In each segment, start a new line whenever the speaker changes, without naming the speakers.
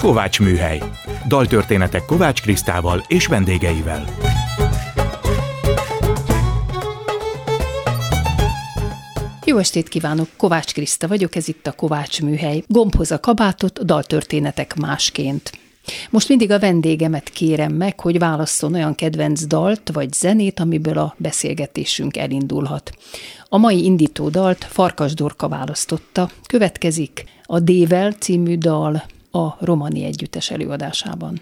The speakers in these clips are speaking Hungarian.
Kovács Műhely. Daltörténetek Kovács Krisztával és vendégeivel.
Jó estét kívánok, Kovács Kriszta vagyok, ez itt a Kovács Műhely. Gombhoz a kabátot, daltörténetek másként. Most mindig a vendégemet kérem meg, hogy válasszon olyan kedvenc dalt vagy zenét, amiből a beszélgetésünk elindulhat. A mai indító dalt Farkas Dorka választotta. Következik a Dével című dal a Romani Együttes előadásában.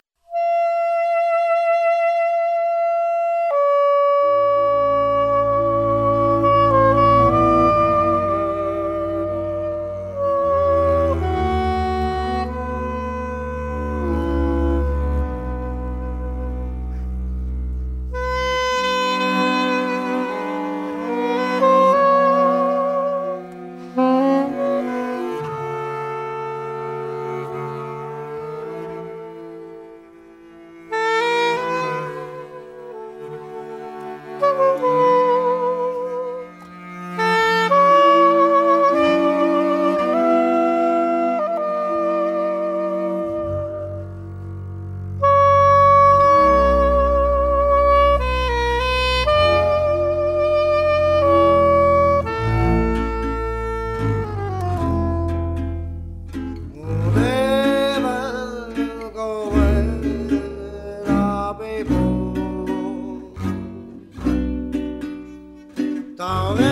Now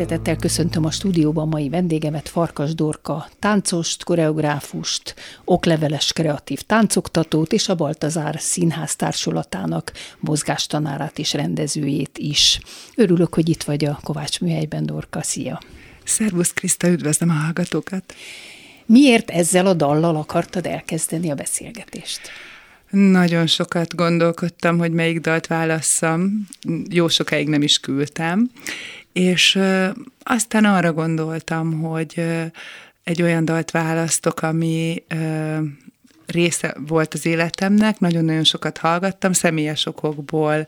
Szeretettel köszöntöm a stúdióban mai vendégemet, Farkas Dorka, táncost, koreográfust, okleveles kreatív táncoktatót és a Baltazár Színház társulatának mozgástanárát és rendezőjét is. Örülök, hogy itt vagy a Kovács műhelyben, Dorka. Szia!
Szervusz Kriszta, üdvözlöm a hallgatókat!
Miért ezzel a dallal akartad elkezdeni a beszélgetést?
Nagyon sokat gondolkodtam, hogy melyik dalt válasszam. Jó sokáig nem is küldtem. És aztán arra gondoltam, hogy egy olyan dalt választok, ami része volt az életemnek, nagyon-nagyon sokat hallgattam, személyes okokból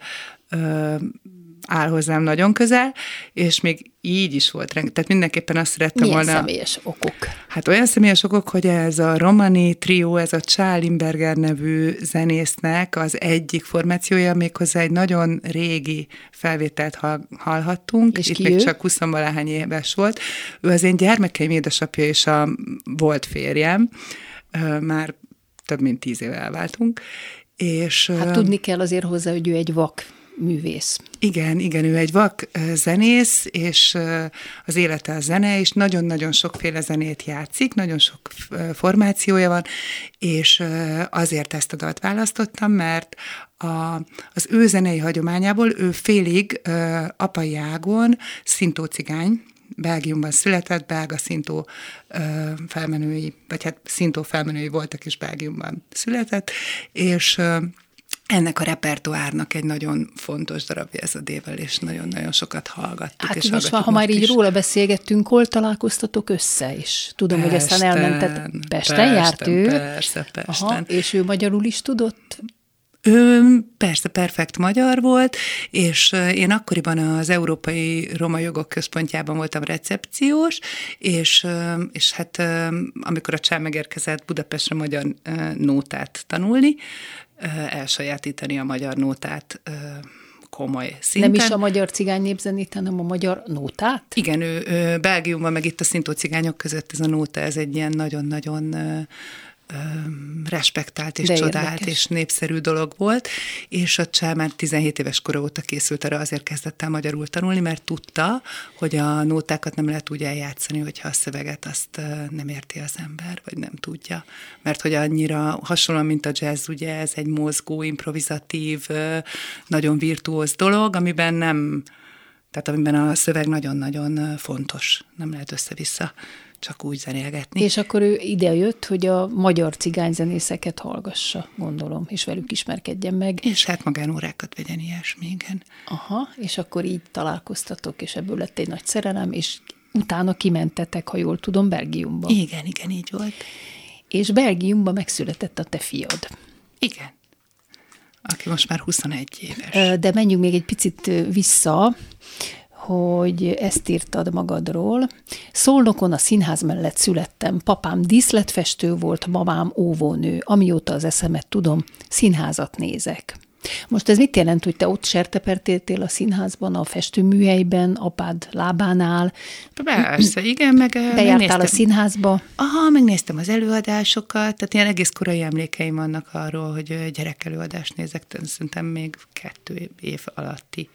áll hozzám nagyon közel, és még így is volt. Tehát mindenképpen azt szerettem
Milyen
volna.
személyes okok?
Hát olyan személyes okok, hogy ez a Romani Trio, ez a Charlie nevű zenésznek az egyik formációja, méghozzá egy nagyon régi felvételt hallhattunk.
És
Itt még
ő?
csak 20 valahány éves volt. Ő az én gyermekeim édesapja és a volt férjem. Már több mint tíz éve elváltunk. És,
Hát tudni kell azért hozzá, hogy ő egy vak művész.
Igen, igen, ő egy vak zenész, és az élete a zene, és nagyon-nagyon sokféle zenét játszik, nagyon sok formációja van, és azért ezt a dalt választottam, mert a, az ő zenei hagyományából ő félig apai ágon szintó cigány, Belgiumban született, belga szintó felmenői, vagy hát szintó felmenői voltak is Belgiumban született, és ennek a repertoárnak egy nagyon fontos darabja ez a dével, és nagyon-nagyon sokat hallgattuk.
Hát
és
most már, ha már így is. róla beszélgettünk, hol találkoztatok össze is? Tudom, Pesten, hogy aztán elmentett. Pesten,
Pesten
járt ő?
Persze, Pesten. Aha,
és ő magyarul is tudott?
Ő persze perfekt magyar volt, és én akkoriban az Európai Roma Jogok Központjában voltam recepciós, és, és hát amikor a csár megérkezett Budapestre magyar nótát tanulni, elsajátítani a magyar nótát komoly szinten.
Nem is a magyar cigány népzenét, hanem a magyar nótát?
Igen, ő, ő Belgiumban, meg itt a szintó cigányok között ez a nóta, ez egy ilyen nagyon-nagyon respektált és De csodált érdekes. és népszerű dolog volt, és a csá már 17 éves kora óta készült arra, azért kezdett el magyarul tanulni, mert tudta, hogy a nótákat nem lehet úgy eljátszani, hogyha a szöveget azt nem érti az ember, vagy nem tudja. Mert hogy annyira hasonlóan, mint a jazz, ugye ez egy mozgó, improvizatív, nagyon virtuóz dolog, amiben nem, tehát amiben a szöveg nagyon-nagyon fontos, nem lehet össze-vissza csak úgy zenélgetni.
És akkor ő ide jött, hogy a magyar cigányzenészeket hallgassa, gondolom, és velük ismerkedjen meg.
És hát magánórákat vegyen ilyesmi, igen.
Aha, és akkor így találkoztatok, és ebből lett egy nagy szerelem, és utána kimentetek, ha jól tudom, Belgiumba.
Igen, igen, így volt.
És Belgiumba megszületett a te fiad.
Igen. Aki most már 21 éves.
De menjünk még egy picit vissza hogy ezt írtad magadról. Szolnokon a színház mellett születtem, papám díszletfestő volt, mamám óvónő, amióta az eszemet tudom, színházat nézek. Most ez mit jelent, hogy te ott sertepertéltél a színházban, a festőműhelyben, apád lábánál?
Persze, igen, meg
Bejártál megnéztem. a színházba?
Aha, megnéztem az előadásokat, tehát ilyen egész korai emlékeim vannak arról, hogy gyerekelőadást nézek, szerintem még kettő év alatti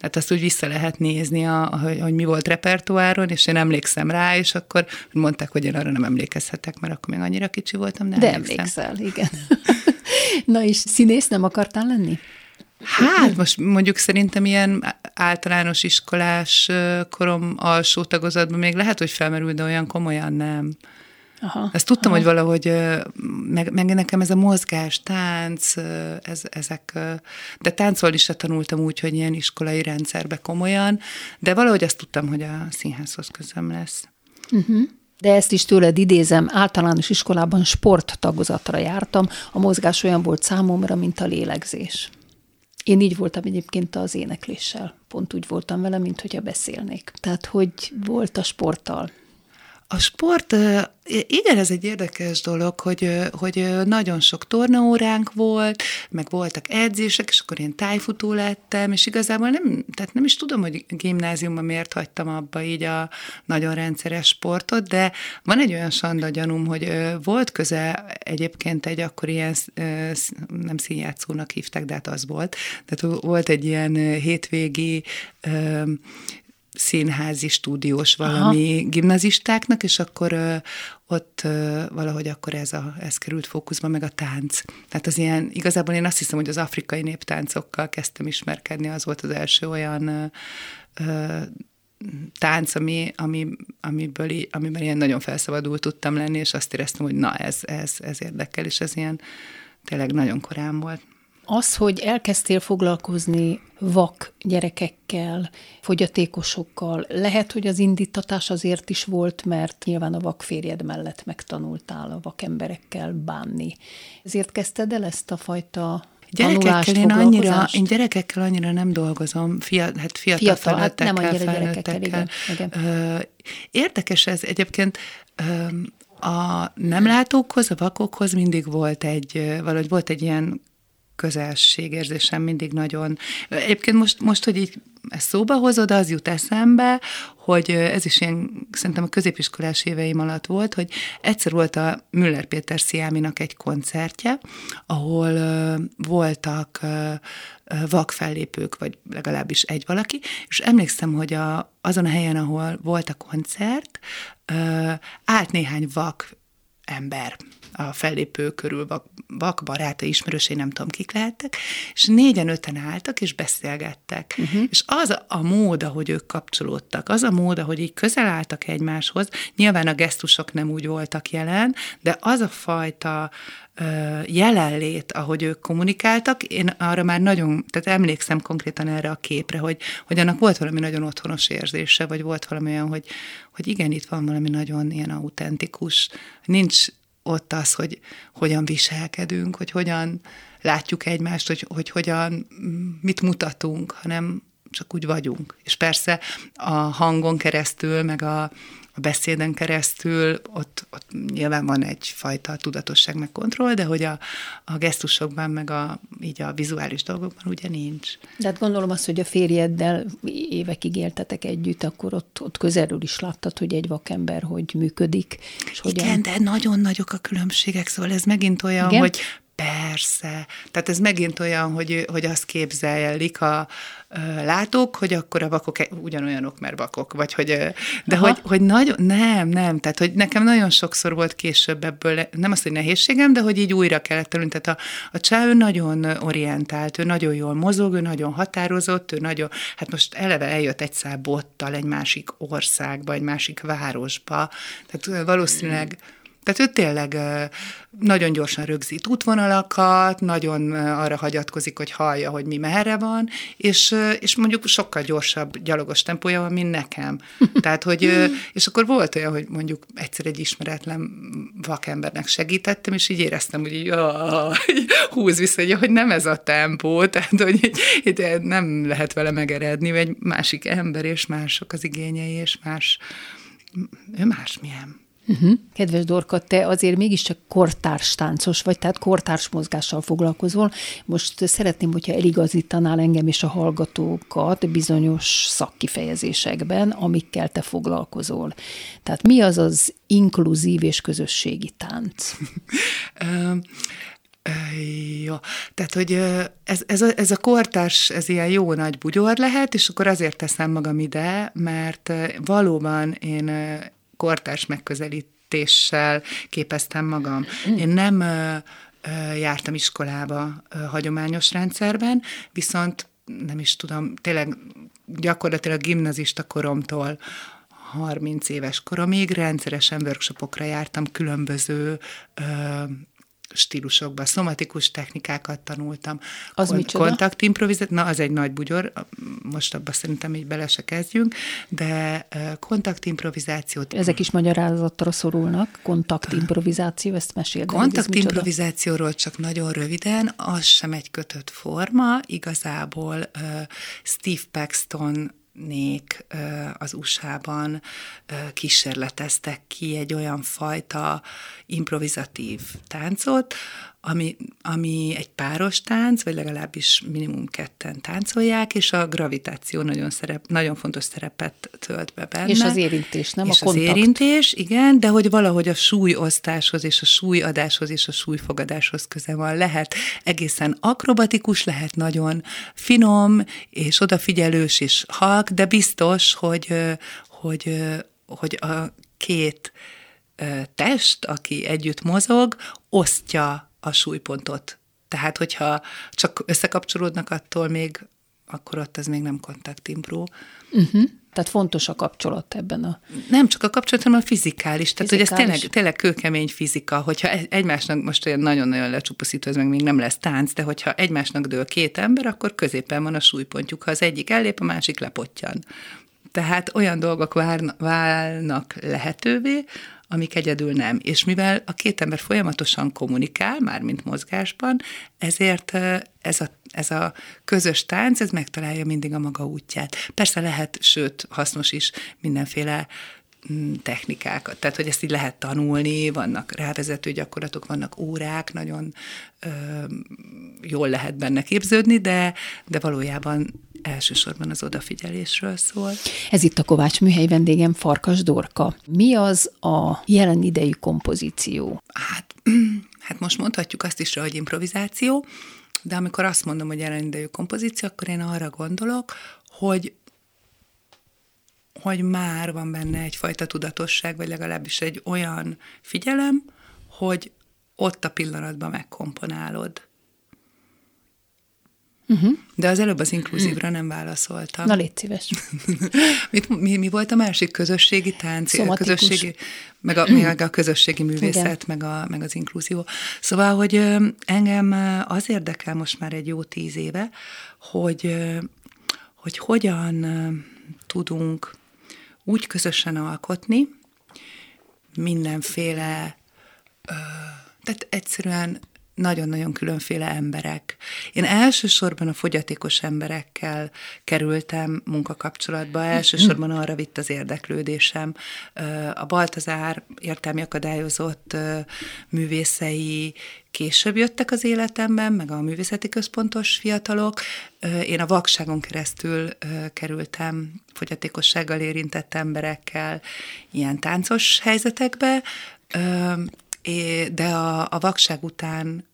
tehát azt úgy vissza lehet nézni, a, hogy, hogy mi volt repertoáron, és én emlékszem rá, és akkor mondták, hogy én arra nem emlékezhetek, mert akkor még annyira kicsi voltam, de,
de emlékszem. emlékszel, igen. Na és színész nem akartál lenni?
Hát most mondjuk szerintem ilyen általános iskolás korom alsó tagozatban még lehet, hogy felmerül, de olyan komolyan nem. Aha, Ezt tudtam, aha. hogy valahogy, meg, meg nekem ez a mozgás, tánc, ez, ezek, de táncolni is tanultam úgy, hogy ilyen iskolai rendszerbe komolyan, de valahogy azt tudtam, hogy a színházhoz közöm lesz.
Uh-huh. De ezt is tőled idézem, általános iskolában sporttagozatra jártam, a mozgás olyan volt számomra, mint a lélegzés. Én így voltam egyébként az énekléssel. Pont úgy voltam vele, mint hogyha beszélnék. Tehát, hogy volt a sporttal.
A sport, igen, ez egy érdekes dolog, hogy, hogy nagyon sok tornaóránk volt, meg voltak edzések, és akkor én tájfutó lettem, és igazából nem, tehát nem is tudom, hogy gimnáziumban miért hagytam abba így a nagyon rendszeres sportot, de van egy olyan sanda gyanúm, hogy volt köze egyébként egy akkor ilyen, nem színjátszónak hívták, de hát az volt, tehát volt egy ilyen hétvégi színházi stúdiós valami Aha. gimnazistáknak, és akkor ö, ott ö, valahogy akkor ez, a, ez került fókuszba, meg a tánc. Tehát az ilyen, igazából én azt hiszem, hogy az afrikai néptáncokkal kezdtem ismerkedni, az volt az első olyan ö, ö, tánc, ami, ami, amiből, amiben ilyen nagyon felszabadult tudtam lenni, és azt éreztem, hogy na, ez, ez, ez érdekel, és ez ilyen tényleg nagyon korán volt.
Az, hogy elkezdtél foglalkozni vak gyerekekkel, fogyatékosokkal, lehet, hogy az indítatás azért is volt, mert nyilván a vak férjed mellett megtanultál a vak emberekkel bánni. Ezért kezdted el ezt a fajta
Gyerekekkel én annyira, én gyerekekkel annyira nem dolgozom, Fia, hát fiatal, fiatal hát nem annyira gyerekekkel, igen, igen. Érdekes ez egyébként, a nem látókhoz, a vakokhoz mindig volt egy, valahogy volt egy ilyen közelségérzésem mindig nagyon. Egyébként most, most hogy így ezt szóba hozod, az jut eszembe, hogy ez is ilyen, szerintem a középiskolás éveim alatt volt, hogy egyszer volt a Müller Péter Sziáminak egy koncertje, ahol voltak vakfellépők, vagy legalábbis egy valaki, és emlékszem, hogy a, azon a helyen, ahol volt a koncert, állt néhány vak ember a fellépő körül, vak, vak baráta, ismerősé, nem tudom, kik lehettek, és négyen-öten álltak, és beszélgettek. Uh-huh. És az a, mód, ahogy ők kapcsolódtak, az a mód, ahogy így közel álltak egymáshoz, nyilván a gesztusok nem úgy voltak jelen, de az a fajta jelenlét, ahogy ők kommunikáltak, én arra már nagyon, tehát emlékszem konkrétan erre a képre, hogy, hogy annak volt valami nagyon otthonos érzése, vagy volt valami olyan, hogy, hogy igen, itt van valami nagyon ilyen autentikus, nincs ott az, hogy hogyan viselkedünk, hogy hogyan látjuk egymást, hogy, hogy hogyan, mit mutatunk, hanem csak úgy vagyunk. És persze a hangon keresztül, meg a, a beszéden keresztül ott, ott nyilván van egyfajta tudatosság meg kontroll, de hogy a, a gesztusokban, meg a, így a vizuális dolgokban ugye nincs.
De hát gondolom azt, hogy a férjeddel évekig éltetek együtt, akkor ott, ott közelről is láttad, hogy egy vakember hogy működik.
És hogyan... Igen, de nagyon nagyok a különbségek, szóval ez megint olyan, Igen? hogy Persze. Tehát ez megint olyan, hogy, hogy azt képzelik a látók, hogy akkor a vakok e- ugyanolyanok, mert vakok, vagy hogy, de Aha. hogy, hogy nagyon, nem, nem, tehát hogy nekem nagyon sokszor volt később ebből, nem azt, hogy nehézségem, de hogy így újra kellett tanulni, tehát a, a csá, ő nagyon orientált, ő nagyon jól mozog, ő nagyon határozott, ő nagyon, hát most eleve eljött egy szál bottal egy másik országba, egy másik városba, tehát valószínűleg mm tehát ő tényleg nagyon gyorsan rögzít útvonalakat, nagyon arra hagyatkozik, hogy hallja, hogy mi merre van, és, és mondjuk sokkal gyorsabb gyalogos tempója van, mint nekem. Tehát, hogy, és akkor volt olyan, hogy mondjuk egyszer egy ismeretlen vakembernek segítettem, és így éreztem, hogy így, húz vissza, hogy nem ez a tempó, tehát, hogy így, így nem lehet vele megeredni, vagy egy másik ember, és mások az igényei, és más, ő másmilyen.
Uh-huh. Kedves Dorka, te azért mégiscsak kortárs táncos vagy, tehát kortárs mozgással foglalkozol. Most szeretném, hogyha eligazítanál engem és a hallgatókat bizonyos szakkifejezésekben, amikkel te foglalkozol. Tehát mi az az inkluzív és közösségi tánc?
Jó, tehát, hogy ez, ez, a, ez a kortárs, ez ilyen jó nagy bugyor lehet, és akkor azért teszem magam ide, mert valóban én kortárs megközelítéssel képeztem magam. Én nem jártam iskolába hagyományos rendszerben, viszont nem is tudom, tényleg gyakorlatilag gimnazista koromtól 30 éves koromig rendszeresen workshopokra jártam különböző stílusokban, szomatikus technikákat tanultam.
Az Kon- micsoda?
Kontaktimprovizáció, na az egy nagy bugyor, most abban szerintem így bele se kezdjünk, de kontaktimprovizációt...
Ezek is magyarázatra szorulnak, kontaktimprovizáció, ezt meséld
Kontaktimprovizációról csak nagyon röviden, az sem egy kötött forma, igazából uh, Steve Paxton nék az USA-ban kísérleteztek ki egy olyan fajta improvizatív táncot, ami, ami egy páros tánc, vagy legalábbis minimum ketten táncolják, és a gravitáció nagyon, szerep, nagyon fontos szerepet tölt be benne.
És az érintés, nem
és
a kontakt.
az érintés, igen, de hogy valahogy a súlyosztáshoz és a súlyadáshoz és a súlyfogadáshoz köze van. Lehet egészen akrobatikus, lehet nagyon finom és odafigyelős és halk, de biztos, hogy, hogy, hogy a két test, aki együtt mozog, osztja a súlypontot. Tehát, hogyha csak összekapcsolódnak attól még, akkor ott ez még nem kontaktimpro.
Uh-huh. Tehát fontos a kapcsolat ebben a...
Nem csak a kapcsolat, hanem a fizikális. Tehát, fizikális. hogy ez tényleg, tényleg kőkemény fizika, hogyha egymásnak most olyan nagyon-nagyon lecsupaszítva, ez meg még nem lesz tánc, de hogyha egymásnak dől két ember, akkor középen van a súlypontjuk. Ha az egyik ellép, a másik lepottyan. Tehát olyan dolgok válnak lehetővé, amik egyedül nem. És mivel a két ember folyamatosan kommunikál, már mint mozgásban, ezért ez a, ez a közös tánc, ez megtalálja mindig a maga útját. Persze lehet, sőt, hasznos is mindenféle technikákat. Tehát, hogy ezt így lehet tanulni, vannak rávezető gyakorlatok, vannak órák, nagyon ö, jól lehet benne képződni, de, de valójában elsősorban az odafigyelésről szól.
Ez itt a Kovács műhely vendégem, Farkas Dorka. Mi az a jelen idejű kompozíció?
Hát, hát most mondhatjuk azt is, hogy improvizáció, de amikor azt mondom, hogy jelen idejű kompozíció, akkor én arra gondolok, hogy hogy már van benne egyfajta tudatosság, vagy legalábbis egy olyan figyelem, hogy ott a pillanatban megkomponálod. Uh-huh. De az előbb az inkluzívra nem válaszoltam.
Na, légy szíves.
Mit, mi, mi volt a másik közösségi tánc? A közösségi, meg, a, meg a közösségi művészet, meg, a, meg az inkluzió. Szóval, hogy engem az érdekel most már egy jó tíz éve, hogy, hogy hogyan tudunk úgy közösen alkotni, mindenféle, tehát egyszerűen nagyon-nagyon különféle emberek. Én elsősorban a fogyatékos emberekkel kerültem munkakapcsolatba, elsősorban arra vitt az érdeklődésem. A Baltazár értelmi akadályozott művészei később jöttek az életemben, meg a művészeti központos fiatalok. Én a vakságon keresztül kerültem fogyatékossággal érintett emberekkel ilyen táncos helyzetekbe, de a, a vakság után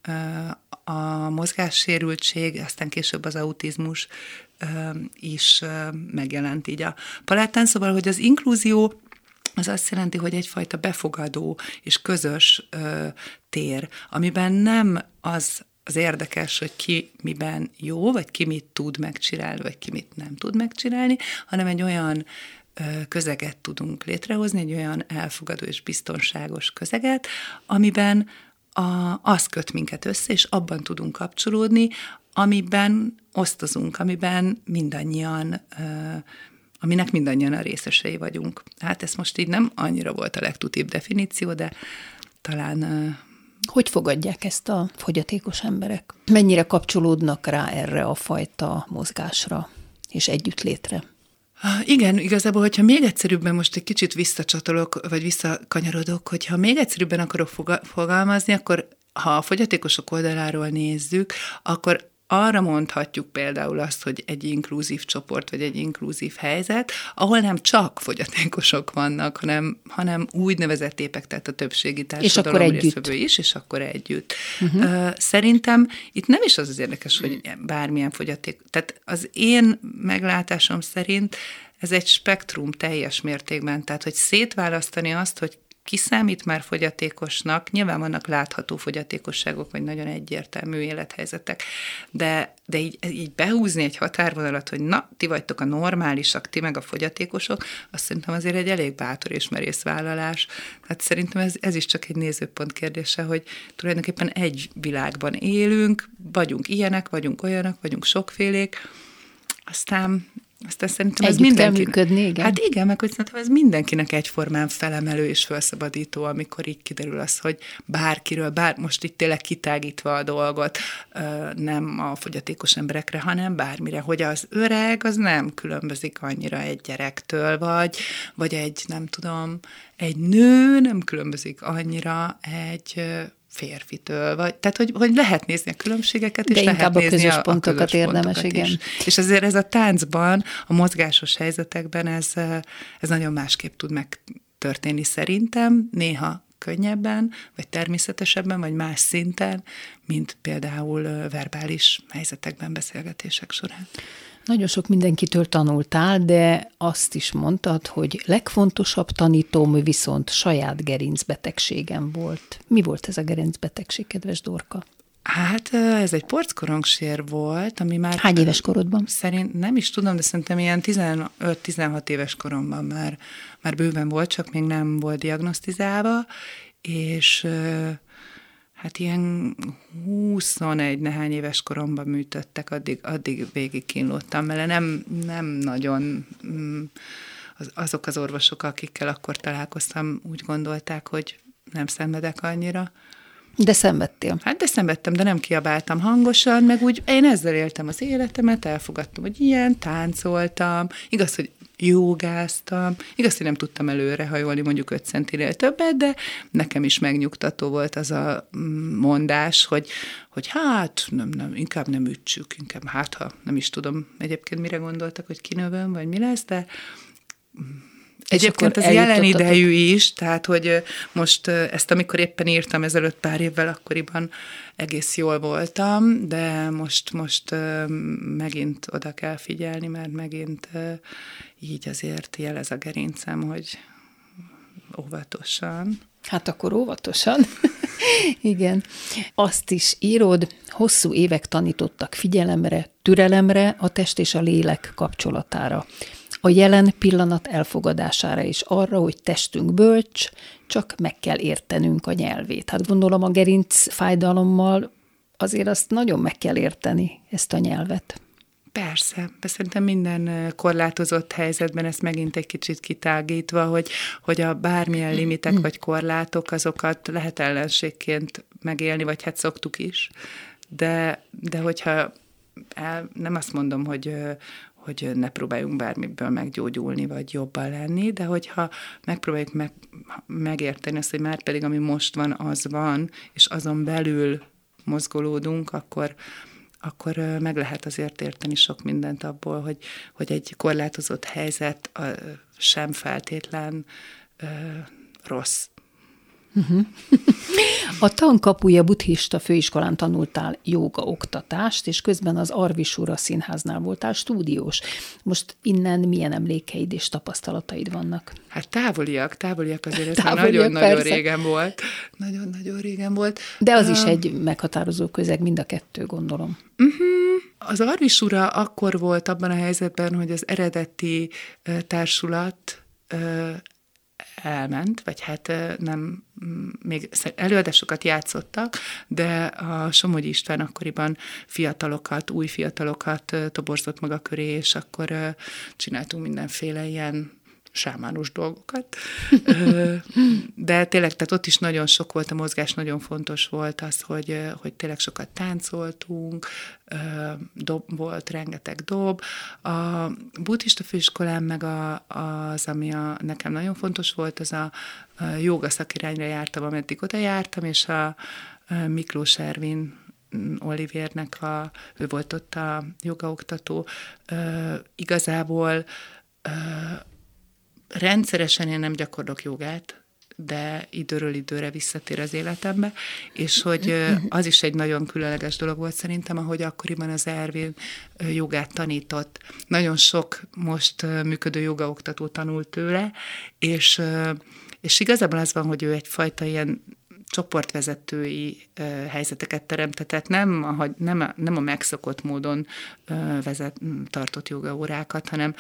a mozgássérültség, aztán később az autizmus is megjelent így a palettán, szóval, hogy az inkluzió az azt jelenti, hogy egyfajta befogadó és közös tér, amiben nem az az érdekes, hogy ki miben jó, vagy ki mit tud megcsinálni, vagy ki mit nem tud megcsinálni, hanem egy olyan közeget tudunk létrehozni, egy olyan elfogadó és biztonságos közeget, amiben a, az köt minket össze, és abban tudunk kapcsolódni, amiben osztozunk, amiben mindannyian, aminek mindannyian a részesei vagyunk. Hát ez most így nem annyira volt a legtutibb definíció, de talán
hogy fogadják ezt a fogyatékos emberek? Mennyire kapcsolódnak rá erre a fajta mozgásra és együttlétre?
Igen, igazából, hogyha még egyszerűbben most egy kicsit visszacsatolok, vagy visszakanyarodok, hogyha még egyszerűbben akarok fogalmazni, akkor ha a fogyatékosok oldaláról nézzük, akkor arra mondhatjuk például azt, hogy egy inkluzív csoport, vagy egy inkluzív helyzet, ahol nem csak fogyatékosok vannak, hanem, hanem úgynevezett épek, tehát a többségi társadalom és akkor együtt. is, és akkor együtt. Uh-huh. Szerintem itt nem is az az érdekes, hogy bármilyen fogyaték, tehát az én meglátásom szerint ez egy spektrum teljes mértékben, tehát hogy szétválasztani azt, hogy ki számít már fogyatékosnak, nyilván vannak látható fogyatékosságok, vagy nagyon egyértelmű élethelyzetek, de, de így, így behúzni egy határvonalat, hogy na, ti vagytok a normálisak, ti meg a fogyatékosok, azt szerintem azért egy elég bátor és merész vállalás. Tehát szerintem ez, ez is csak egy nézőpont kérdése, hogy tulajdonképpen egy világban élünk, vagyunk ilyenek, vagyunk olyanak, vagyunk sokfélék, aztán aztán szerintem
Együtt ez mindenki... működni, igen.
Hát igen, meg hogy szerintem ez mindenkinek egyformán felemelő és felszabadító, amikor így kiderül az, hogy bárkiről, bár most itt tényleg kitágítva a dolgot, nem a fogyatékos emberekre, hanem bármire, hogy az öreg az nem különbözik annyira egy gyerektől, vagy, vagy egy, nem tudom, egy nő nem különbözik annyira egy férfitől, vagy, tehát hogy, hogy lehet nézni a különbségeket, és
De
lehet
a nézni közös a, pontokat a közös érdemes, pontokat igen. Is.
És azért ez a táncban, a mozgásos helyzetekben ez, ez nagyon másképp tud megtörténni szerintem, néha könnyebben, vagy természetesebben, vagy más szinten, mint például verbális helyzetekben, beszélgetések során.
Nagyon sok mindenkitől tanultál, de azt is mondtad, hogy legfontosabb tanítóm viszont saját gerincbetegségem volt. Mi volt ez a gerincbetegség, kedves Dorka?
Hát ez egy porckorongsér volt, ami már...
Hány éves korodban?
Szerint nem is tudom, de szerintem ilyen 15-16 éves koromban már, már bőven volt, csak még nem volt diagnosztizálva, és hát ilyen 21 nehány éves koromban műtöttek, addig, addig végig kínlottam vele. Nem, nem nagyon mm, az, azok az orvosok, akikkel akkor találkoztam, úgy gondolták, hogy nem szenvedek annyira.
De szenvedtél.
Hát de szenvedtem, de nem kiabáltam hangosan, meg úgy én ezzel éltem az életemet, elfogadtam, hogy ilyen, táncoltam, igaz, hogy jogáztam, igaz, hogy nem tudtam előre hajolni mondjuk 5 centinél többet, de nekem is megnyugtató volt az a mm, mondás, hogy, hogy hát nem, nem, inkább nem ütsük, inkább hát, ha nem is tudom egyébként mire gondoltak, hogy kinövöm, vagy mi lesz, de Egyébként ez jelen idejű is, tehát hogy most ezt, amikor éppen írtam ezelőtt pár évvel, akkoriban egész jól voltam, de most, most megint oda kell figyelni, mert megint így azért jelez a gerincem, hogy óvatosan.
Hát akkor óvatosan. Igen. Azt is írod, hosszú évek tanítottak figyelemre, türelemre, a test és a lélek kapcsolatára a jelen pillanat elfogadására és arra, hogy testünk bölcs, csak meg kell értenünk a nyelvét. Hát gondolom a gerinc fájdalommal azért azt nagyon meg kell érteni, ezt a nyelvet.
Persze, de szerintem minden korlátozott helyzetben ezt megint egy kicsit kitágítva, hogy, hogy a bármilyen limitek vagy korlátok, azokat lehet ellenségként megélni, vagy hát szoktuk is, de, de hogyha el, nem azt mondom, hogy, hogy ne próbáljunk bármiből meggyógyulni, vagy jobban lenni, de hogyha megpróbáljuk meg, megérteni azt, hogy már pedig ami most van, az van, és azon belül mozgolódunk, akkor, akkor meg lehet azért érteni sok mindent abból, hogy, hogy egy korlátozott helyzet sem feltétlen rossz.
Uh-huh. A tankapuja buddhista főiskolán tanultál joga oktatást, és közben az Arvisura színháznál voltál stúdiós. Most innen milyen emlékeid és tapasztalataid vannak?
Hát távoliak, távoliak azért ez nagyon-nagyon régen volt. Nagyon-nagyon régen volt.
De az uh, is egy meghatározó közeg, mind a kettő, gondolom.
Uh-huh. Az Arvisura akkor volt abban a helyzetben, hogy az eredeti uh, társulat elment, vagy hát nem, még előadásokat játszottak, de a Somogyi István akkoriban fiatalokat, új fiatalokat toborzott maga köré, és akkor csináltunk mindenféle ilyen sámánus dolgokat. De tényleg, tehát ott is nagyon sok volt a mozgás, nagyon fontos volt az, hogy, hogy tényleg sokat táncoltunk, dob, volt rengeteg dob. A buddhista főiskolán meg a, az, ami a, nekem nagyon fontos volt, az a, a joga szakirányra jártam, ameddig oda jártam, és a, Miklós Ervin mm, Olivérnek, a, ő volt ott a jogaoktató, igazából rendszeresen én nem gyakorlok jogát, de időről időre visszatér az életembe, és hogy az is egy nagyon különleges dolog volt szerintem, ahogy akkoriban az Ervin jogát tanított. Nagyon sok most működő jogaoktató tanult tőle, és, és igazából az van, hogy ő egyfajta ilyen csoportvezetői helyzeteket teremtetett, nem a, nem, a, nem a megszokott módon vezet, tartott jogaórákat, hanem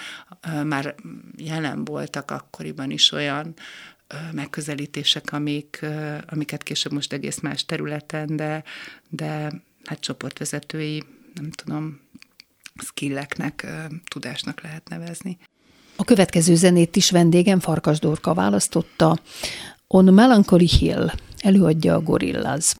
már jelen voltak akkoriban is olyan megközelítések, amik, amiket később most egész más területen, de, de hát csoportvezetői, nem tudom, skilleknek, tudásnak lehet nevezni.
A következő zenét is vendégem Farkas Dorka választotta. On Melancholy Hill előadja a Gorillaz.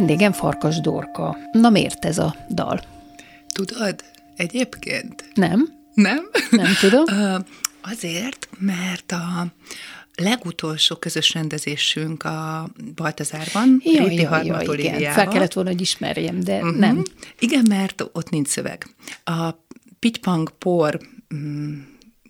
Vendégem Farkas Dorka. Na miért ez a dal?
Tudod, egyébként?
Nem.
Nem?
Nem tudom.
Azért, mert a legutolsó közös rendezésünk a Baltazárban,
ja, Réti ja, ja, igen. Fel kellett volna, hogy ismerjem, de uh-huh. nem.
Igen, mert ott nincs szöveg. A Pitypang Por mm,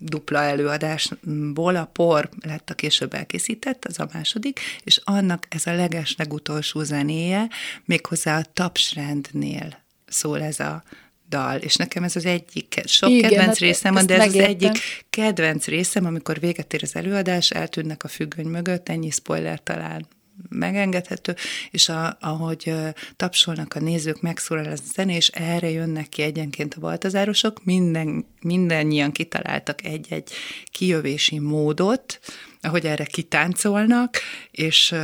dupla előadásból a por lett a később elkészített, az a második, és annak ez a leges legutolsó zenéje, méghozzá a tapsrendnél szól ez a dal, és nekem ez az egyik, sok Igen, kedvenc hát részem van, de ez megértem. az egyik kedvenc részem, amikor véget ér az előadás, eltűnnek a függöny mögött, ennyi spoiler talán megengedhető, és a, ahogy tapsolnak a nézők, megszólal a zene, és erre jönnek ki egyenként a baltazárosok, minden, mindannyian kitaláltak egy-egy kijövési módot, ahogy erre kitáncolnak, és,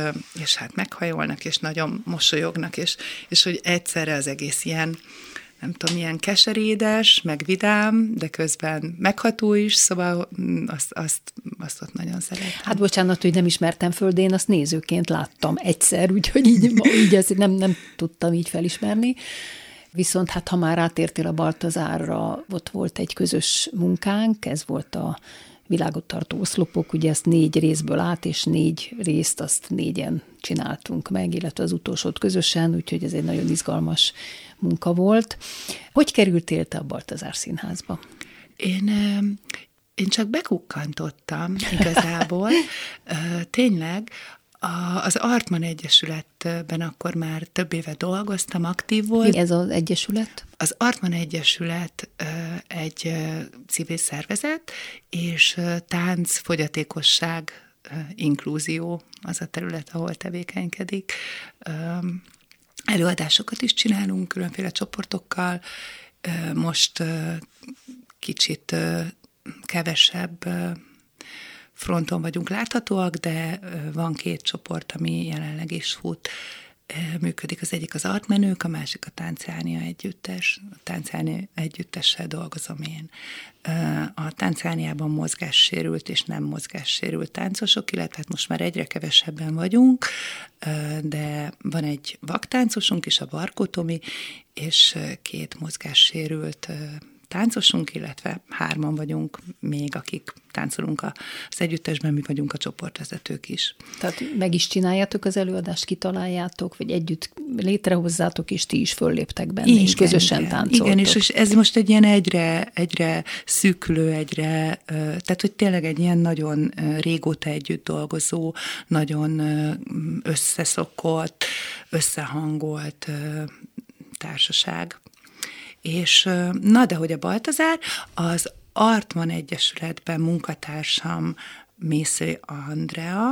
és hát meghajolnak, és nagyon mosolyognak, és, és hogy egyszerre az egész ilyen nem tudom, milyen keserédes, meg vidám, de közben megható is, szóval mm, azt, azt, azt ott nagyon szeretem.
Hát bocsánat, hogy nem ismertem föl, de én azt nézőként láttam egyszer, úgyhogy így, így ezt nem, nem tudtam így felismerni. Viszont hát ha már átértél a Baltazárra, ott volt egy közös munkánk, ez volt a világot tartó oszlopok, ugye ezt négy részből át, és négy részt azt négyen csináltunk meg, illetve az utolsót közösen, úgyhogy ez egy nagyon izgalmas munka volt. Hogy kerültél te a Baltazár Színházba?
Én, én csak bekukkantottam igazából. Tényleg az Artman Egyesületben akkor már több éve dolgoztam, aktív volt.
Mi ez az egyesület?
Az Artman Egyesület egy civil szervezet, és tánc, fogyatékosság, inklúzió az a terület, ahol tevékenykedik. Előadásokat is csinálunk különféle csoportokkal. Most kicsit kevesebb fronton vagyunk láthatóak, de van két csoport, ami jelenleg is fut. működik. Az egyik az Artmenők, a másik a Tánciánia Együttes. A Tánciánia Együttessel dolgozom én. A Tánciániában mozgássérült és nem mozgássérült táncosok, illetve hát most már egyre kevesebben vagyunk, de van egy vaktáncosunk is, a Barkó Tomi, és két mozgássérült táncosunk, illetve hárman vagyunk még, akik táncolunk az együttesben, mi vagyunk a csoportvezetők is.
Tehát meg is csináljátok az előadást, kitaláljátok, vagy együtt létrehozzátok, és ti is fölléptek benne, igen, és közösen igen, táncoltok.
Igen, és ez most egy ilyen egyre, egyre szűkülő, egyre, tehát hogy tényleg egy ilyen nagyon régóta együtt dolgozó, nagyon összeszokott, összehangolt társaság. És na, de hogy a Baltazár, az Artman Egyesületben munkatársam Mésző Andrea,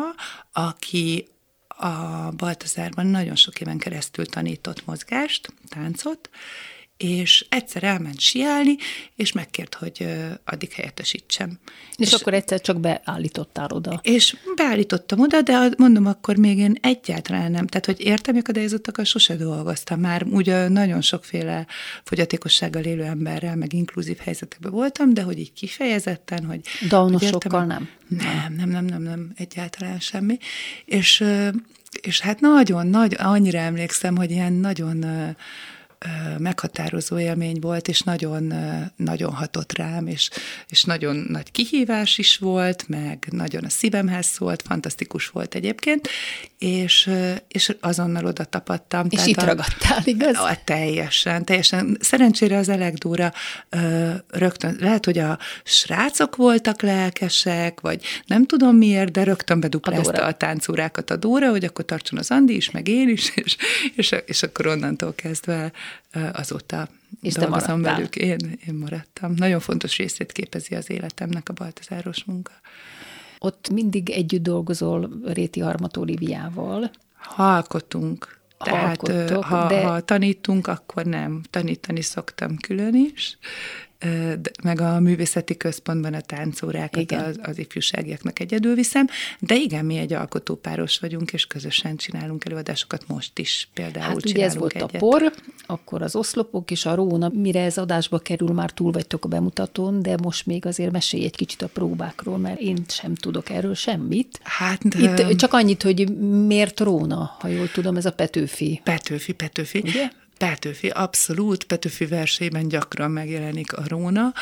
aki a Baltazárban nagyon sok éven keresztül tanított mozgást, táncot, és egyszer elment siálni, és megkért, hogy addig helyettesítsem.
És, és akkor egyszer csak beállítottál oda.
És beállítottam oda, de mondom, akkor még én egyáltalán nem. Tehát, hogy értem akadályozottakkal sose dolgoztam. Már ugye nagyon sokféle fogyatékossággal élő emberrel, meg inkluzív helyzetekben voltam, de hogy így kifejezetten, hogy...
Daunosokkal nem?
Nem, nem, nem, nem, nem, egyáltalán semmi. És, és hát nagyon, nagy, annyira emlékszem, hogy ilyen nagyon meghatározó élmény volt, és nagyon, nagyon hatott rám, és, és nagyon nagy kihívás is volt, meg nagyon a szívemhez szólt, fantasztikus volt egyébként, és, és azonnal oda tapadtam.
És itt a, ragadtál, igaz?
A, teljesen, teljesen. Szerencsére az Elegdóra rögtön, lehet, hogy a srácok voltak lelkesek, vagy nem tudom miért, de rögtön beduplázta a, a táncórákat a Dóra, hogy akkor tartson az Andi is, meg én is, és, és, és akkor onnantól kezdve azóta és dolgozom velük. Én, én maradtam. Nagyon fontos részét képezi az életemnek a baltazáros munka.
Ott mindig együtt dolgozol Réti Harmat Oliviával.
Halkotunk. Tehát ha, de... ha tanítunk, akkor nem. Tanítani szoktam külön is meg a művészeti központban a táncórákat az, az ifjúságiaknak egyedül viszem, de igen, mi egy alkotópáros vagyunk, és közösen csinálunk előadásokat most is például
Hát ugye ez volt egyet. a por, akkor az oszlopok és a róna, mire ez adásba kerül, már túl vagytok a bemutatón, de most még azért mesélj egy kicsit a próbákról, mert én sem tudok erről semmit. Hát de... Itt csak annyit, hogy miért róna, ha jól tudom, ez a Petőfi.
Petőfi, Petőfi. Ugye? Petőfi, abszolút, Petőfi versében gyakran megjelenik a róna,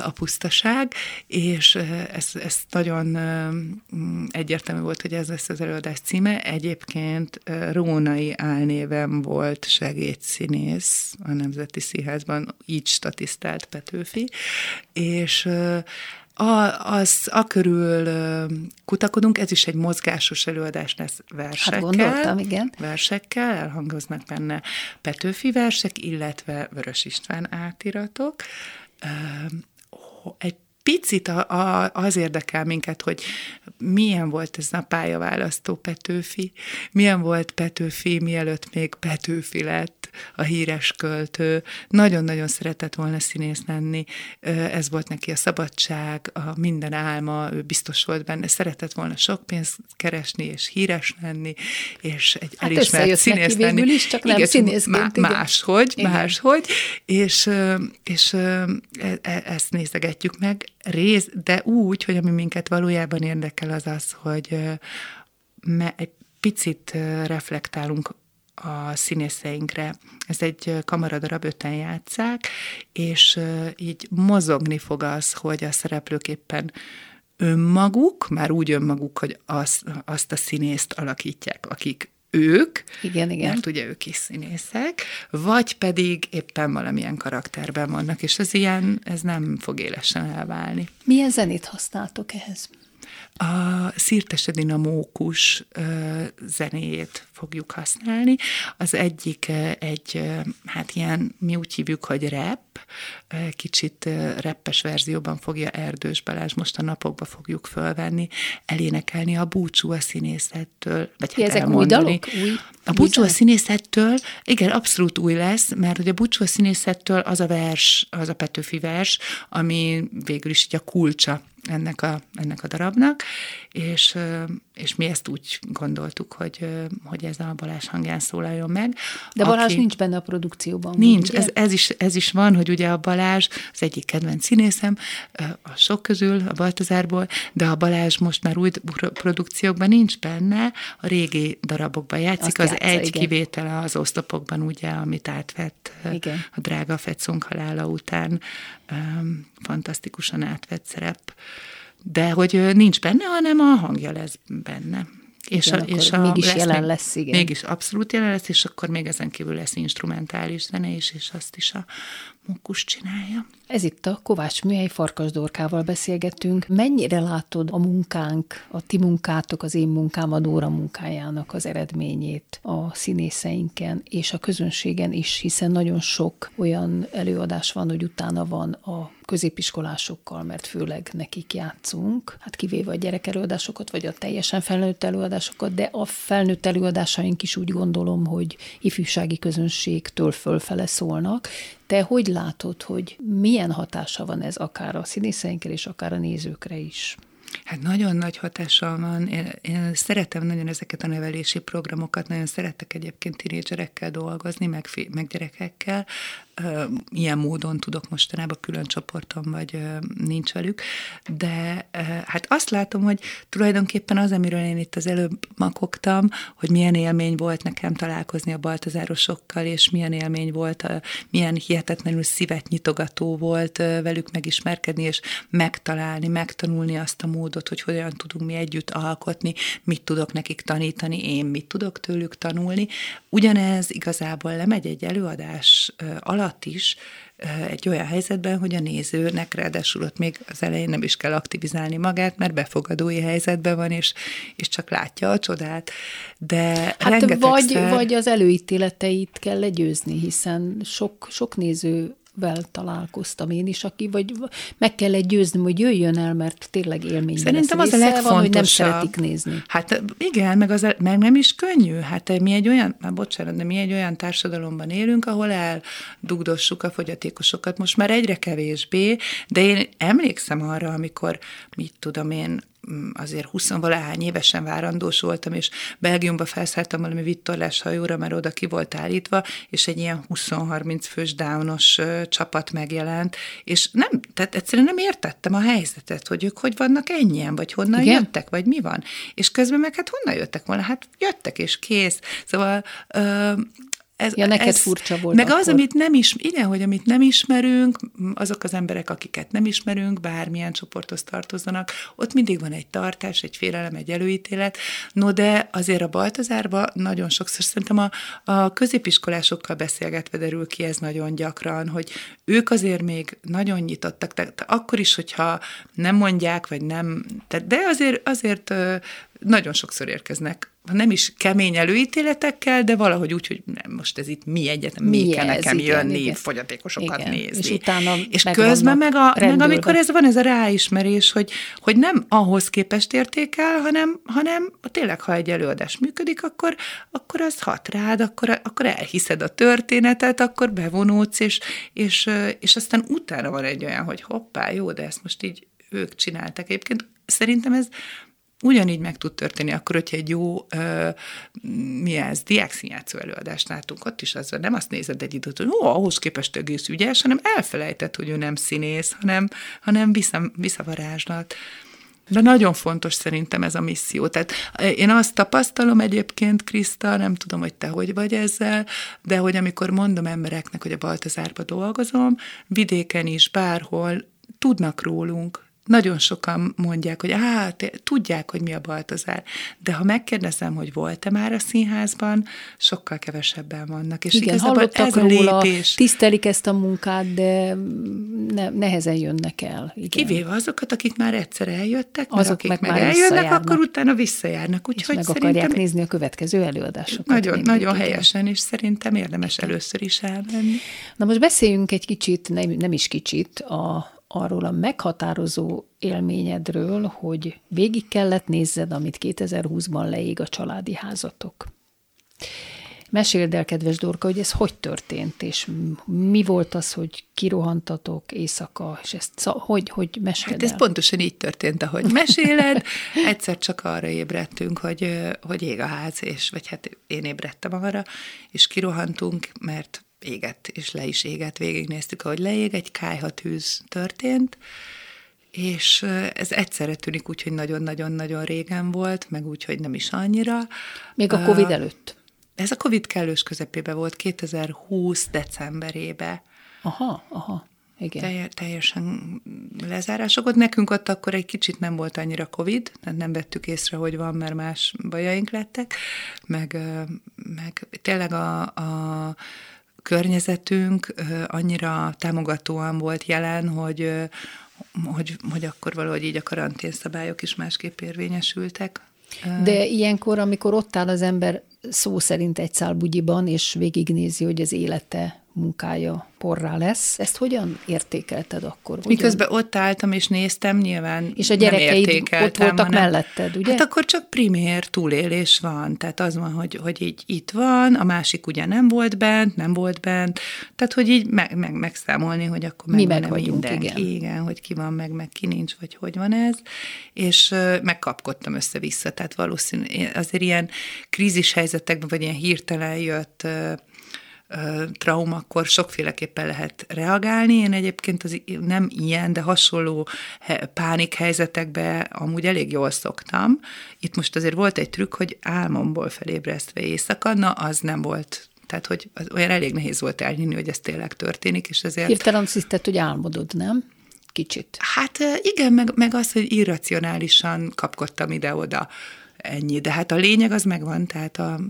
a pusztaság, és ez, ez nagyon egyértelmű volt, hogy ez lesz az előadás címe. Egyébként Rónai álnévem volt segédszínész a Nemzeti Színházban, így statisztált Petőfi, és a, az, a körül kutakodunk, ez is egy mozgásos előadás lesz versekkel. Hát
gondoltam, igen.
Versekkel, elhangoznak benne Petőfi versek, illetve Vörös István átiratok. Egy picit a, a, az érdekel minket, hogy milyen volt ez a pályaválasztó Petőfi, milyen volt Petőfi, mielőtt még Petőfi lett a híres költő. Nagyon-nagyon szeretett volna színész lenni, ez volt neki a szabadság, a minden álma, ő biztos volt benne, szeretett volna sok pénzt keresni, és híres lenni, és egy hát elismert színész lenni.
is, csak nem igen, színészként.
Máshogy, igen. máshogy, és, és e, e, ezt nézegetjük meg, rész, de úgy, hogy ami minket valójában érdekel az az, hogy egy picit reflektálunk a színészeinkre. Ez egy kamaradarab, öten játszák, és így mozogni fog az, hogy a szereplők éppen önmaguk, már úgy önmaguk, hogy az, azt a színészt alakítják, akik ők,
igen, igen.
mert ugye ők is színészek, vagy pedig éppen valamilyen karakterben vannak, és ez ilyen, ez nem fog élesen elválni.
Milyen zenét használtok ehhez?
A Szirtes Edina Mókus zenéjét fogjuk használni. Az egyik egy, hát ilyen, mi úgy hívjuk, hogy rap, kicsit reppes verzióban fogja Erdős Balázs, most a napokba fogjuk fölvenni, elénekelni a búcsú a színészettől, vagy
hát Ezek elmondani. új dalok? Új,
a búcsú a színészettől, igen, abszolút új lesz, mert hogy a búcsú a színészettől az a vers, az a Petőfi vers, ami végül is így a kulcsa ennek a, ennek a darabnak, és és mi ezt úgy gondoltuk, hogy, hogy ez a Balázs hangján szólaljon meg.
De Balázs aki... nincs benne a produkcióban.
Nincs, ez, ez, is, ez is van, hogy ugye a Balázs az egyik kedvenc színészem, a sok közül, a Baltazárból, de a Balázs most már új produkciókban nincs benne, a régi darabokban játszik, Azt az játsza, egy igen. kivétele az oszlopokban, ugye, amit átvett igen. a drága Fetszunk halála után, fantasztikusan átvett szerep de hogy nincs benne, hanem a hangja lesz benne.
És, igen, a, és a, mégis lesz jelen lesz, igen.
Mégis abszolút jelen lesz, és akkor még ezen kívül lesz instrumentális zene is, és azt is a Mókus csinálja.
Ez itt a Kovács Műhely Farkas Dorkával beszélgetünk. Mennyire látod a munkánk, a ti munkátok, az én munkám, a Dóra munkájának az eredményét a színészeinken és a közönségen is, hiszen nagyon sok olyan előadás van, hogy utána van a középiskolásokkal, mert főleg nekik játszunk, hát kivéve a gyerekelőadásokat, vagy a teljesen felnőtt előadásokat, de a felnőtt előadásaink is úgy gondolom, hogy ifjúsági közönségtől fölfele szólnak. Te hogy látod, hogy milyen hatása van ez akár a színészeinkre és akár a nézőkre is?
Hát nagyon nagy hatással van. Én, én szeretem nagyon ezeket a nevelési programokat, nagyon szeretek egyébként tinédzserekkel dolgozni, meg, meg gyerekekkel, ilyen módon tudok mostanában külön csoporton, vagy nincs velük, de hát azt látom, hogy tulajdonképpen az, amiről én itt az előbb makogtam, hogy milyen élmény volt nekem találkozni a baltazárosokkal, és milyen élmény volt, milyen hihetetlenül szívet nyitogató volt velük megismerkedni, és megtalálni, megtanulni azt a módot, hogy hogyan tudunk mi együtt alkotni, mit tudok nekik tanítani, én mit tudok tőlük tanulni. Ugyanez igazából lemegy egy előadás alatt, alatt is egy olyan helyzetben, hogy a nézőnek ráadásul ott még az elején nem is kell aktivizálni magát, mert befogadói helyzetben van, és, és csak látja a csodát. De
hát vagy, vagy az előítéleteit kell legyőzni, hiszen sok, sok néző vel találkoztam én is, aki vagy meg kell egy győzni, hogy jöjjön el, mert tényleg élmény
Szerintem az a legfontosabb. Van, hogy
nem szeretik nézni.
Hát igen, meg, az, meg nem is könnyű. Hát mi egy olyan, már bocsánat, de mi egy olyan társadalomban élünk, ahol eldugdossuk a fogyatékosokat, most már egyre kevésbé, de én emlékszem arra, amikor, mit tudom én, azért 20 valahány évesen várandós voltam, és Belgiumba felszálltam valami vittorlás hajóra, mert oda ki volt állítva, és egy ilyen 20-30 fős downos csapat megjelent, és nem, tehát egyszerűen nem értettem a helyzetet, hogy ők hogy vannak ennyien, vagy honnan Igen? jöttek, vagy mi van. És közben meg hát honnan jöttek volna? Hát jöttek, és kész. Szóval ö,
ez, ja, neked ez, furcsa volt
Meg akkor. az, amit nem is, igen, hogy amit nem ismerünk, azok az emberek, akiket nem ismerünk, bármilyen csoporthoz tartozzanak, ott mindig van egy tartás, egy félelem, egy előítélet. No, de azért a Baltazárban nagyon sokszor szerintem a, a középiskolásokkal beszélgetve derül ki ez nagyon gyakran, hogy ők azért még nagyon nyitottak, tehát akkor is, hogyha nem mondják, vagy nem, tehát de azért, azért nagyon sokszor érkeznek nem is kemény előítéletekkel, de valahogy úgy, hogy nem, most ez itt mi egyetem, mi, mi kell ez, nekem igen, jönni, igen. fogyatékosokat igen. nézni.
És utána
És meg közben meg, a, meg amikor ez van, ez a ráismerés, hogy, hogy nem ahhoz képest értékel, hanem, hanem tényleg, ha egy előadás működik, akkor, akkor az hat rád, akkor, akkor elhiszed a történetet, akkor bevonódsz, és, és, és aztán utána van egy olyan, hogy hoppá, jó, de ezt most így ők csináltak. Egyébként szerintem ez Ugyanígy meg tud történni akkor, hogyha egy jó, uh, mi ez, diákszínjátszó előadást látunk, ott is az, nem azt nézed egy időt, hogy ó, ahhoz képest egész ügyes, hanem elfelejtett, hogy ő nem színész, hanem, hanem vissza, visszavarázslat. De nagyon fontos szerintem ez a misszió. Tehát én azt tapasztalom egyébként, Kriszta, nem tudom, hogy te hogy vagy ezzel, de hogy amikor mondom embereknek, hogy a Baltazárba dolgozom, vidéken is, bárhol, tudnak rólunk, nagyon sokan mondják, hogy hát tudják, hogy mi a Baltazár, de ha megkérdezem, hogy volt-e már a színházban, sokkal kevesebben vannak. És
Igen, hallottak ez róla, lépés, tisztelik ezt a munkát, de ne, nehezen jönnek el.
Igen. Kivéve azokat, akik már egyszer eljöttek, Azok akik meg, meg eljönnek, akkor utána visszajárnak.
Úgyhogy és meg szerintem akarják nézni a következő előadásokat.
Nagyon, nagyon helyesen, és szerintem érdemes először is elmenni.
Na most beszéljünk egy kicsit, nem, nem is kicsit, a arról a meghatározó élményedről, hogy végig kellett nézzed, amit 2020-ban leég a családi házatok. Meséld el, kedves Dorka, hogy ez hogy történt, és mi volt az, hogy kirohantatok éjszaka, és ezt hogy, hogy meséld
Hát ez
el?
pontosan így történt, ahogy meséled. Egyszer csak arra ébredtünk, hogy, hogy ég a ház, és vagy hát én ébredtem arra, és kirohantunk, mert égett, és le is égett, végignéztük, ahogy leég, egy kájhatűz történt, és ez egyszerre tűnik úgy, hogy nagyon-nagyon-nagyon régen volt, meg úgy, hogy nem is annyira.
Még a Covid előtt?
Ez a Covid kellős közepébe volt, 2020 decemberébe.
Aha, aha. Igen.
Telj, teljesen lezárások. Ott nekünk ott akkor egy kicsit nem volt annyira Covid, tehát nem vettük észre, hogy van, mert más bajaink lettek, meg, meg tényleg a, a környezetünk annyira támogatóan volt jelen, hogy, hogy, hogy akkor valahogy így a karanténszabályok is másképp érvényesültek.
De ilyenkor, amikor ott áll az ember szó szerint egy szál és végignézi, hogy az élete munkája porrá lesz. Ezt hogyan értékelted akkor? Hogyan?
Miközben ott álltam és néztem, nyilván
És a gyerekeid ott voltak hanem, melletted, ugye?
Hát akkor csak primér túlélés van. Tehát az van, hogy, hogy így itt van, a másik ugye nem volt bent, nem volt bent. Tehát, hogy így meg, meg, megszámolni, hogy akkor
Mi meg vagyunk,
mindenki.
igen.
igen. hogy ki van meg, meg ki nincs, vagy hogy van ez. És uh, megkapkodtam össze-vissza. Tehát valószínű, azért ilyen krízis helyzetekben, vagy ilyen hirtelen jött uh, traumakor sokféleképpen lehet reagálni. Én egyébként az nem ilyen, de hasonló pánik helyzetekbe amúgy elég jól szoktam. Itt most azért volt egy trükk, hogy álmomból felébresztve éjszaka, na az nem volt tehát, hogy az olyan elég nehéz volt elhinni, hogy ez tényleg történik, és ezért...
Hirtelen hiszed, hogy álmodod, nem? Kicsit.
Hát igen, meg, meg az, hogy irracionálisan kapkodtam ide-oda ennyi. De hát a lényeg az megvan, tehát a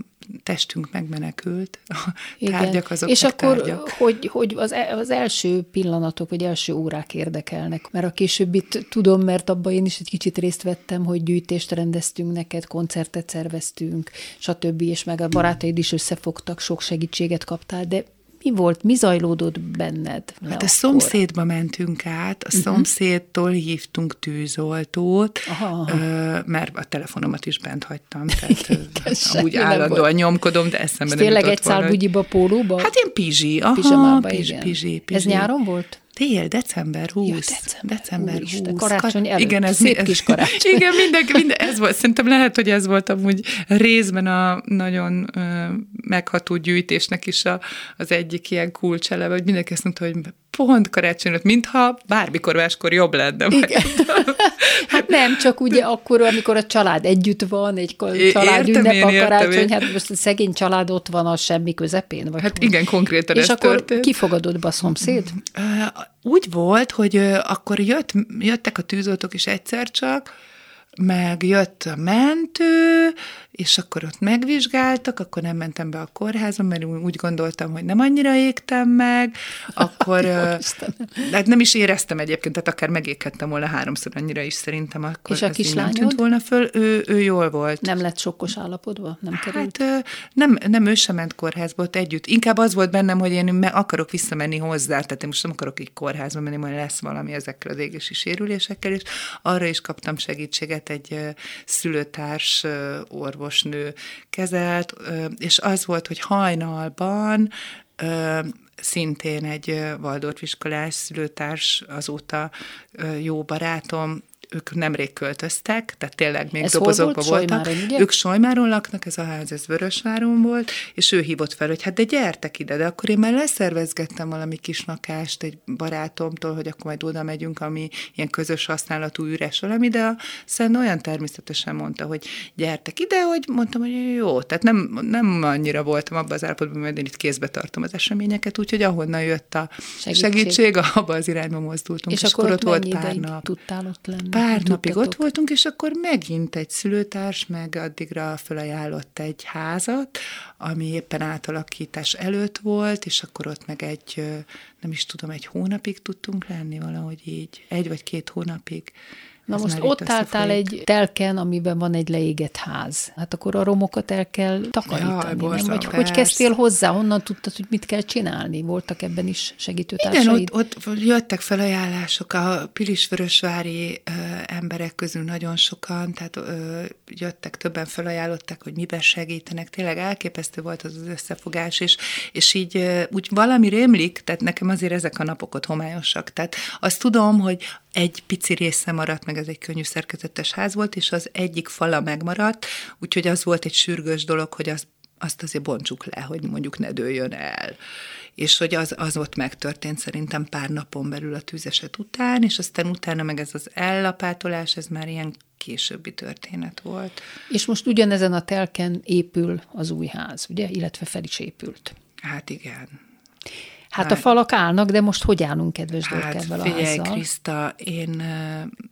testünk megmenekült, a Igen. tárgyak azok
És akkor,
tárgyak.
hogy, hogy az, az első pillanatok, vagy első órák érdekelnek, mert a későbbit tudom, mert abban én is egy kicsit részt vettem, hogy gyűjtést rendeztünk neked, koncertet szerveztünk, stb., és meg a barátaid is összefogtak, sok segítséget kaptál, de mi volt, mi zajlódott benned?
Hát a szomszédba mentünk át, a uh-huh. szomszédtól hívtunk tűzoltót, aha, aha. mert a telefonomat is bent hagytam, tehát úgy állandóan nyomkodom, de eszembe
nem tényleg egy szál bugyiba, pólóba?
Hát én pizsi, aha, pizsi,
igen.
pizsi,
pizsi. Ez nyáron volt?
Tél, december 20. Ja, december, december 20. 20.
Karácsony előtt. Igen, ez, Szép ez, kis karácsony.
Igen, mindenki, minden, ez volt, szerintem lehet, hogy ez volt amúgy részben a nagyon ö, megható gyűjtésnek is a, az egyik ilyen kulcseleve, hogy mindenki azt mondta, hogy pont karácsony mintha bármikor máskor jobb lenne.
Igen. hát nem, csak ugye akkor, amikor a család együtt van, egy család értem, ünnep a karácsony, én. hát most a szegény család ott van a semmi közepén. Vagy
hát hogy. igen, konkrétan
És
ez
akkor
történt.
kifogadott be a szomszéd?
Úgy volt, hogy akkor jött, jöttek a tűzoltók is egyszer csak, meg jött a mentő, és akkor ott megvizsgáltak, akkor nem mentem be a kórházba, mert úgy gondoltam, hogy nem annyira égtem meg, akkor hát nem is éreztem egyébként, tehát akár megéghettem volna háromszor annyira is szerintem, akkor
és a
nem tűnt volna föl, ő, ő jól volt.
Nem lett sokkos állapotban? Nem került?
Hát nem, nem ő sem ment kórházba, ott együtt. Inkább az volt bennem, hogy én akarok visszamenni hozzá, tehát én most nem akarok egy kórházba menni, majd lesz valami ezekkel az égési sérülésekkel, és arra is kaptam segítséget egy szülőtárs orvos orvosnő kezelt, és az volt, hogy hajnalban szintén egy Waldorf-iskolás szülőtárs, azóta jó barátom, ők nemrég költöztek, tehát tényleg még ez dobozokban volt voltak.
Solymáron, ugye?
Ők Solymáron laknak, ez a ház, ez Vörösváron volt, és ő hívott fel, hogy hát de gyertek ide, de akkor én már leszervezgettem valami kis lakást egy barátomtól, hogy akkor majd oda megyünk, ami ilyen közös használatú üres valami, de a Szen olyan természetesen mondta, hogy gyertek ide, hogy mondtam, hogy jó, tehát nem, nem annyira voltam abban az állapotban, mert én itt kézbe tartom az eseményeket, úgyhogy ahonnan jött a segítség, segítség abba az irányba mozdultunk,
és, és akkor ott, ott volt pár nap. tudtál ott lenni?
Pár napig ott voltunk, és akkor megint egy szülőtárs, meg addigra felajánlott egy házat, ami éppen átalakítás előtt volt, és akkor ott meg egy, nem is tudom, egy hónapig tudtunk lenni valahogy így, egy vagy két hónapig
Na
Ez
most ott álltál egy telken, amiben van egy leégett ház. Hát akkor a romokat el kell takarítani,
Jaj,
nem?
borzalmas,
Vagy hogy
persze.
kezdtél hozzá? Honnan tudtad, hogy mit kell csinálni? Voltak ebben is
Igen,
segítőtársaid?
ott, ott jöttek felajánlások a Pilisvörösvári ö, emberek közül nagyon sokan, tehát ö, jöttek, többen felajánlották, hogy miben segítenek. Tényleg elképesztő volt az az összefogás, és, és így ö, úgy valami rémlik, tehát nekem azért ezek a napok ott homályosak. Tehát azt tudom, hogy egy pici része maradt meg, ez egy könnyű szerkezetes ház volt, és az egyik fala megmaradt, úgyhogy az volt egy sürgős dolog, hogy az azt azért bontsuk le, hogy mondjuk ne dőljön el. És hogy az, az ott megtörtént szerintem pár napon belül a tűzeset után, és aztán utána meg ez az ellapátolás, ez már ilyen későbbi történet volt.
És most ugyanezen a telken épül az új ház, ugye? Illetve fel is épült.
Hát igen.
Hát a falak állnak, de most hogy állunk, kedves
Hát
ebben a
figyelj,
házzal?
Kriszta, én,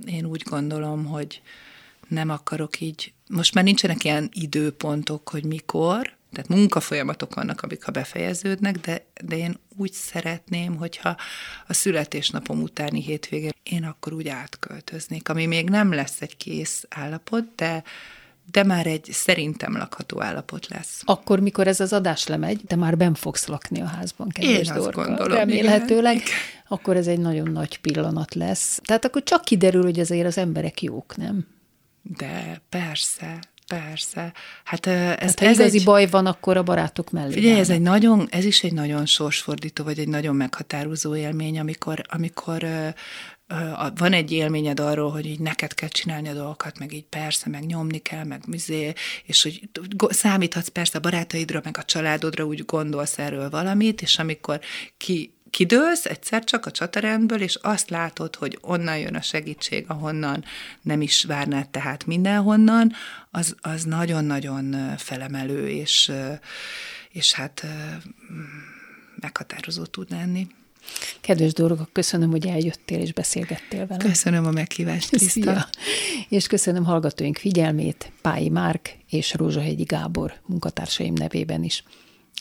én úgy gondolom, hogy nem akarok így, most már nincsenek ilyen időpontok, hogy mikor, tehát munkafolyamatok vannak, amik ha befejeződnek, de, de én úgy szeretném, hogyha a születésnapom utáni hétvégén én akkor úgy átköltöznék, ami még nem lesz egy kész állapot, de, de már egy szerintem lakható állapot lesz.
Akkor, mikor ez az adás lemegy, de már ben fogsz lakni a házban, kedves
Én azt
Dorka.
gondolom,
Remélhetőleg,
igen.
akkor ez egy nagyon nagy pillanat lesz. Tehát akkor csak kiderül, hogy azért az emberek jók, nem?
De persze, persze. Hát ez,
Tehát ha
ez
igazi
egy...
baj van, akkor a barátok mellé.
Figyelj, ez, egy nagyon, ez is egy nagyon sorsfordító, vagy egy nagyon meghatározó élmény, amikor, amikor van egy élményed arról, hogy így neked kell csinálni a dolgokat, meg így persze, meg nyomni kell, meg mizé, és hogy számíthatsz persze a barátaidra, meg a családodra, úgy gondolsz erről valamit, és amikor ki kidőlsz egyszer csak a csatarendből, és azt látod, hogy onnan jön a segítség, ahonnan nem is várnád tehát mindenhonnan, az, az nagyon-nagyon felemelő, és, és hát meghatározó tud lenni.
Kedves Dorga, köszönöm, hogy eljöttél és beszélgettél velem.
Köszönöm a meghívást, Kriszta.
Szia! És köszönöm hallgatóink figyelmét, Pályi Márk és Rózsahegyi Gábor munkatársaim nevében is.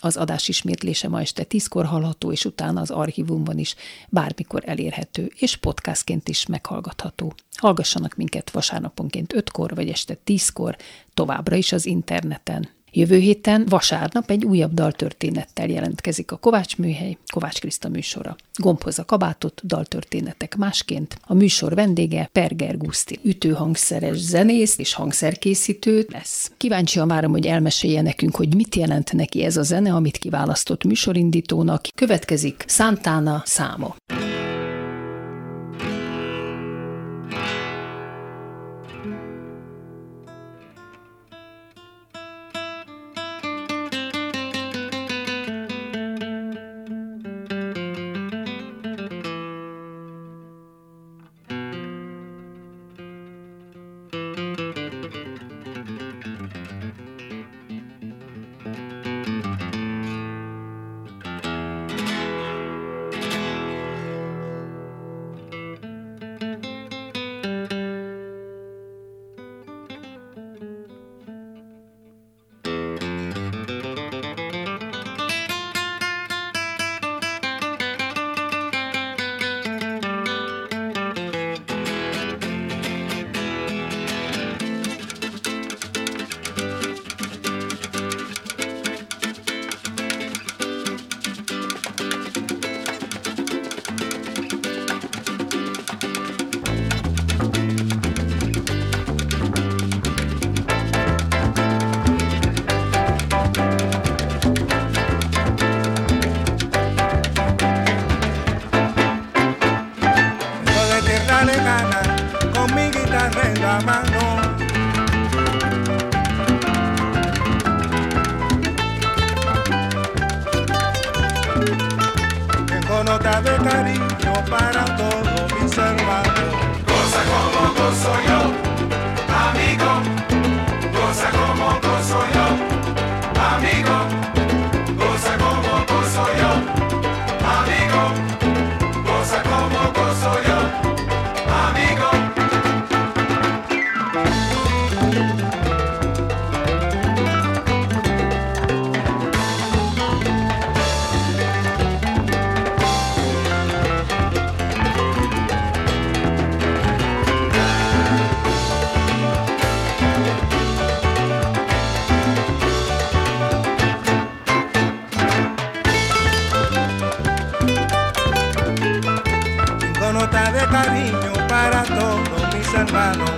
Az adás ismétlése ma este tízkor hallható, és utána az archívumban is bármikor elérhető, és podcastként is meghallgatható. Hallgassanak minket vasárnaponként ötkor, vagy este tízkor, továbbra is az interneten. Jövő héten vasárnap egy újabb daltörténettel jelentkezik a Kovács Műhely, Kovács Kriszta műsora. Gombhoz a kabátot, daltörténetek másként. A műsor vendége Perger Guszti, ütőhangszeres zenész és hangszerkészítő lesz. Kíváncsian várom, hogy elmesélje nekünk, hogy mit jelent neki ez a zene, amit kiválasztott műsorindítónak. Következik Santana száma.
Hermanos.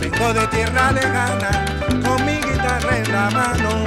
Vengo de tierra lejana con mi guitarra en la mano.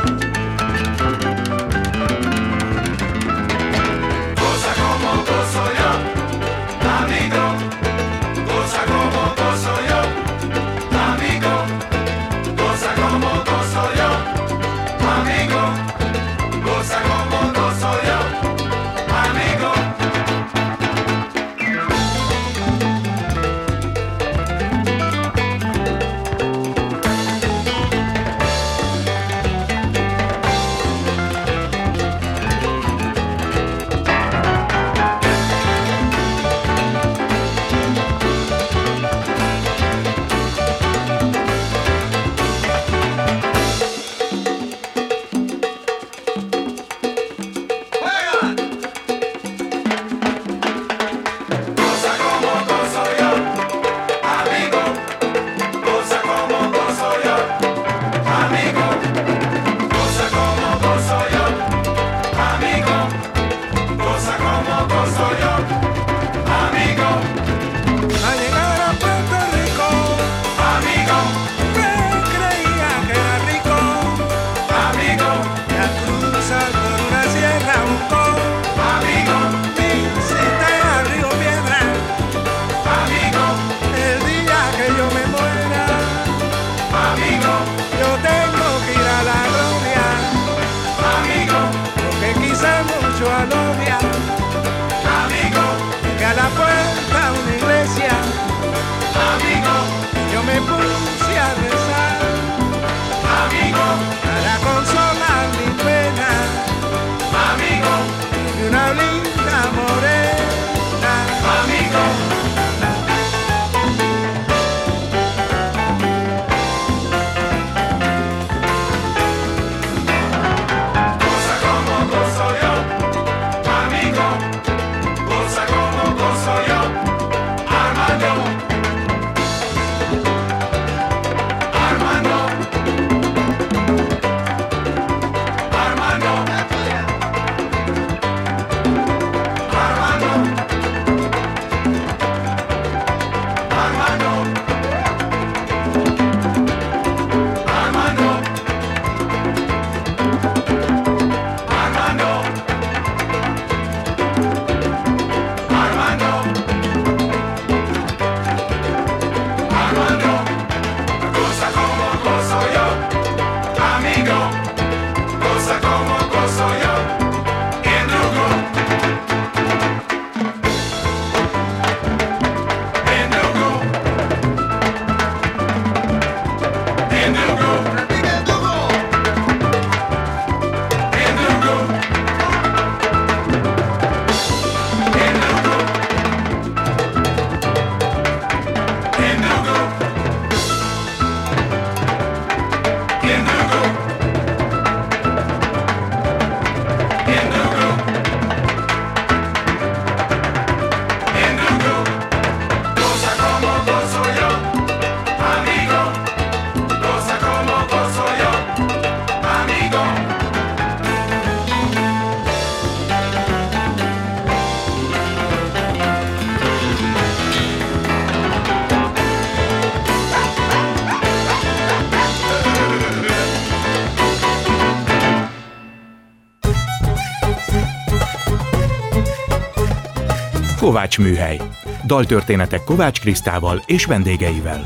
Kovács Műhely. Daltörténetek Kovács Krisztával és vendégeivel.